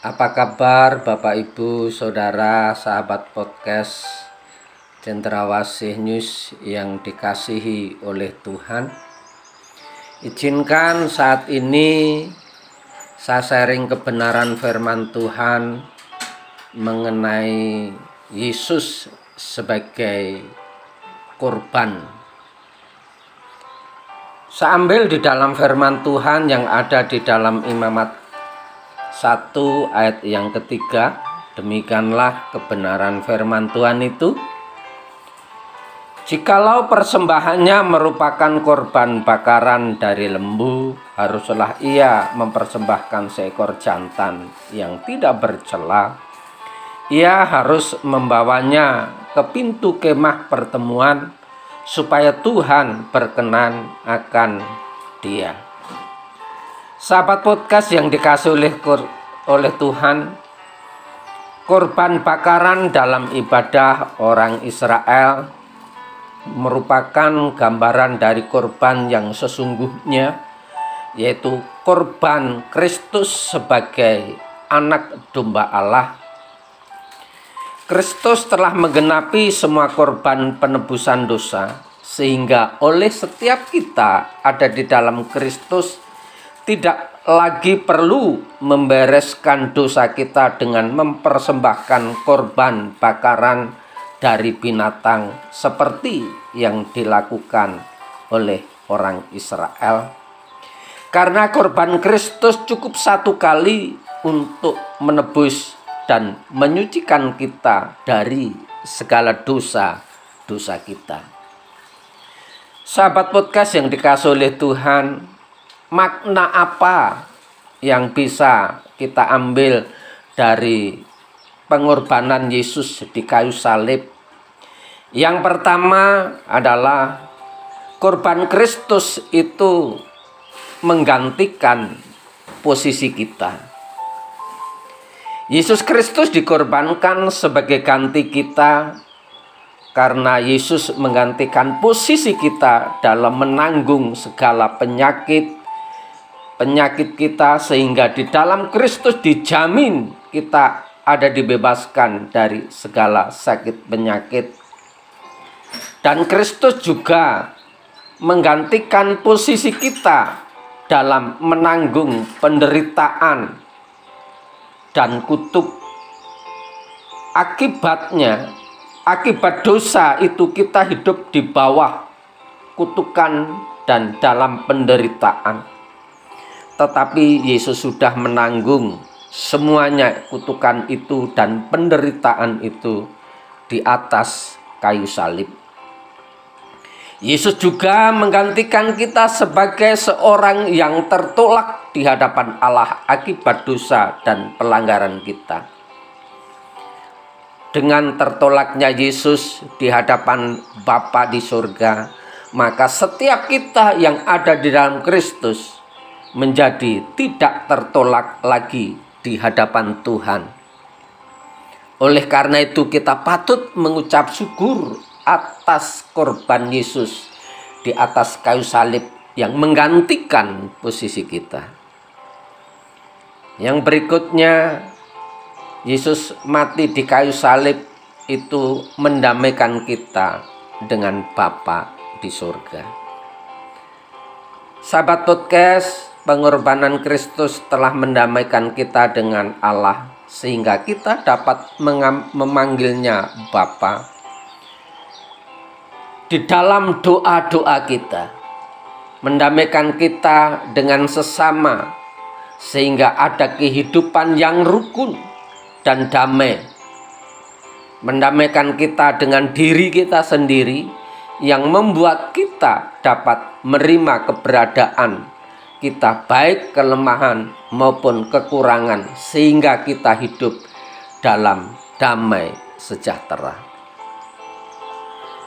Apa kabar Bapak Ibu, Saudara, sahabat podcast Cendrawasih News yang dikasihi oleh Tuhan? Izinkan saat ini saya sharing kebenaran firman Tuhan mengenai Yesus sebagai korban saya ambil di dalam firman Tuhan yang ada di dalam imamat 1 ayat yang ketiga. Demikianlah kebenaran firman Tuhan itu. Jikalau persembahannya merupakan korban bakaran dari lembu, haruslah ia mempersembahkan seekor jantan yang tidak bercela. Ia harus membawanya ke pintu kemah pertemuan supaya Tuhan berkenan akan dia. Sahabat podcast yang dikasih oleh oleh Tuhan, korban bakaran dalam ibadah orang Israel merupakan gambaran dari korban yang sesungguhnya yaitu korban Kristus sebagai anak domba Allah. Kristus telah menggenapi semua korban penebusan dosa, sehingga oleh setiap kita ada di dalam Kristus tidak lagi perlu membereskan dosa kita dengan mempersembahkan korban bakaran dari binatang seperti yang dilakukan oleh orang Israel. Karena korban Kristus cukup satu kali untuk menebus dan menyucikan kita dari segala dosa-dosa kita. Sahabat podcast yang dikasih oleh Tuhan, makna apa yang bisa kita ambil dari pengorbanan Yesus di kayu salib? Yang pertama adalah korban Kristus itu menggantikan posisi kita. Yesus Kristus dikorbankan sebagai ganti kita karena Yesus menggantikan posisi kita dalam menanggung segala penyakit penyakit kita sehingga di dalam Kristus dijamin kita ada dibebaskan dari segala sakit penyakit. Dan Kristus juga menggantikan posisi kita dalam menanggung penderitaan dan kutuk. Akibatnya, akibat dosa itu kita hidup di bawah kutukan dan dalam penderitaan. Tetapi Yesus sudah menanggung semuanya kutukan itu dan penderitaan itu di atas kayu salib. Yesus juga menggantikan kita sebagai seorang yang tertolak di hadapan Allah akibat dosa dan pelanggaran kita. Dengan tertolaknya Yesus di hadapan Bapa di surga, maka setiap kita yang ada di dalam Kristus menjadi tidak tertolak lagi di hadapan Tuhan. Oleh karena itu kita patut mengucap syukur atas korban Yesus di atas kayu salib yang menggantikan posisi kita. Yang berikutnya, Yesus mati di kayu salib itu mendamaikan kita dengan Bapa di surga. Sahabat podcast, pengorbanan Kristus telah mendamaikan kita dengan Allah sehingga kita dapat memanggilnya Bapa. Di dalam doa-doa kita, mendamaikan kita dengan sesama, sehingga ada kehidupan yang rukun dan damai, mendamaikan kita dengan diri kita sendiri, yang membuat kita dapat menerima keberadaan kita baik kelemahan maupun kekurangan sehingga kita hidup dalam damai sejahtera.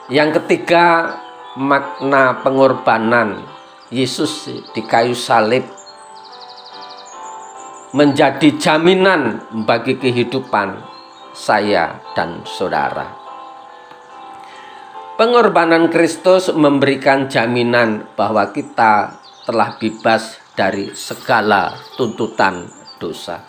Yang ketiga, makna pengorbanan Yesus di kayu salib menjadi jaminan bagi kehidupan saya dan saudara. Pengorbanan Kristus memberikan jaminan bahwa kita telah bebas dari segala tuntutan dosa.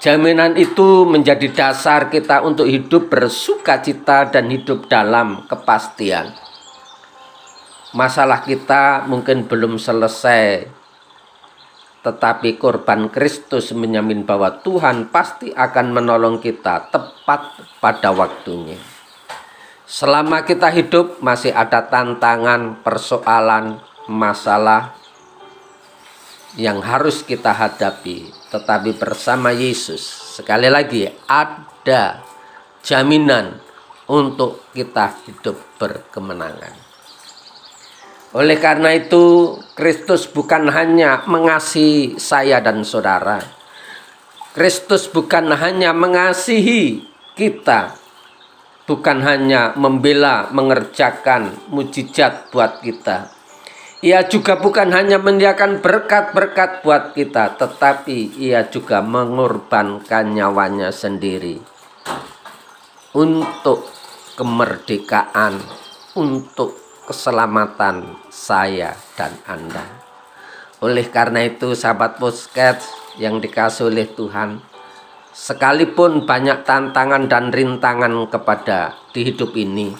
Jaminan itu menjadi dasar kita untuk hidup bersuka cita dan hidup dalam kepastian. Masalah kita mungkin belum selesai, tetapi korban Kristus menyamin bahwa Tuhan pasti akan menolong kita tepat pada waktunya. Selama kita hidup, masih ada tantangan, persoalan, masalah yang harus kita hadapi, tetapi bersama Yesus, sekali lagi, ada jaminan untuk kita hidup berkemenangan. Oleh karena itu, Kristus bukan hanya mengasihi saya dan saudara. Kristus bukan hanya mengasihi kita, bukan hanya membela, mengerjakan mujizat buat kita, ia juga bukan hanya menyediakan berkat-berkat buat kita, tetapi ia juga mengorbankan nyawanya sendiri untuk kemerdekaan, untuk keselamatan saya dan Anda. Oleh karena itu, sahabat posket yang dikasih oleh Tuhan, sekalipun banyak tantangan dan rintangan kepada di hidup ini,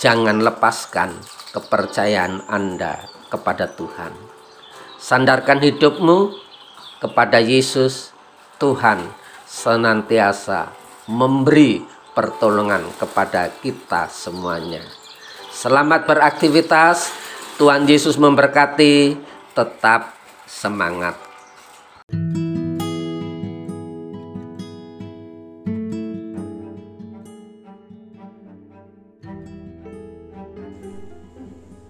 jangan lepaskan kepercayaan Anda kepada Tuhan. Sandarkan hidupmu kepada Yesus, Tuhan senantiasa memberi pertolongan kepada kita semuanya. Selamat beraktivitas, Tuhan Yesus memberkati, tetap semangat.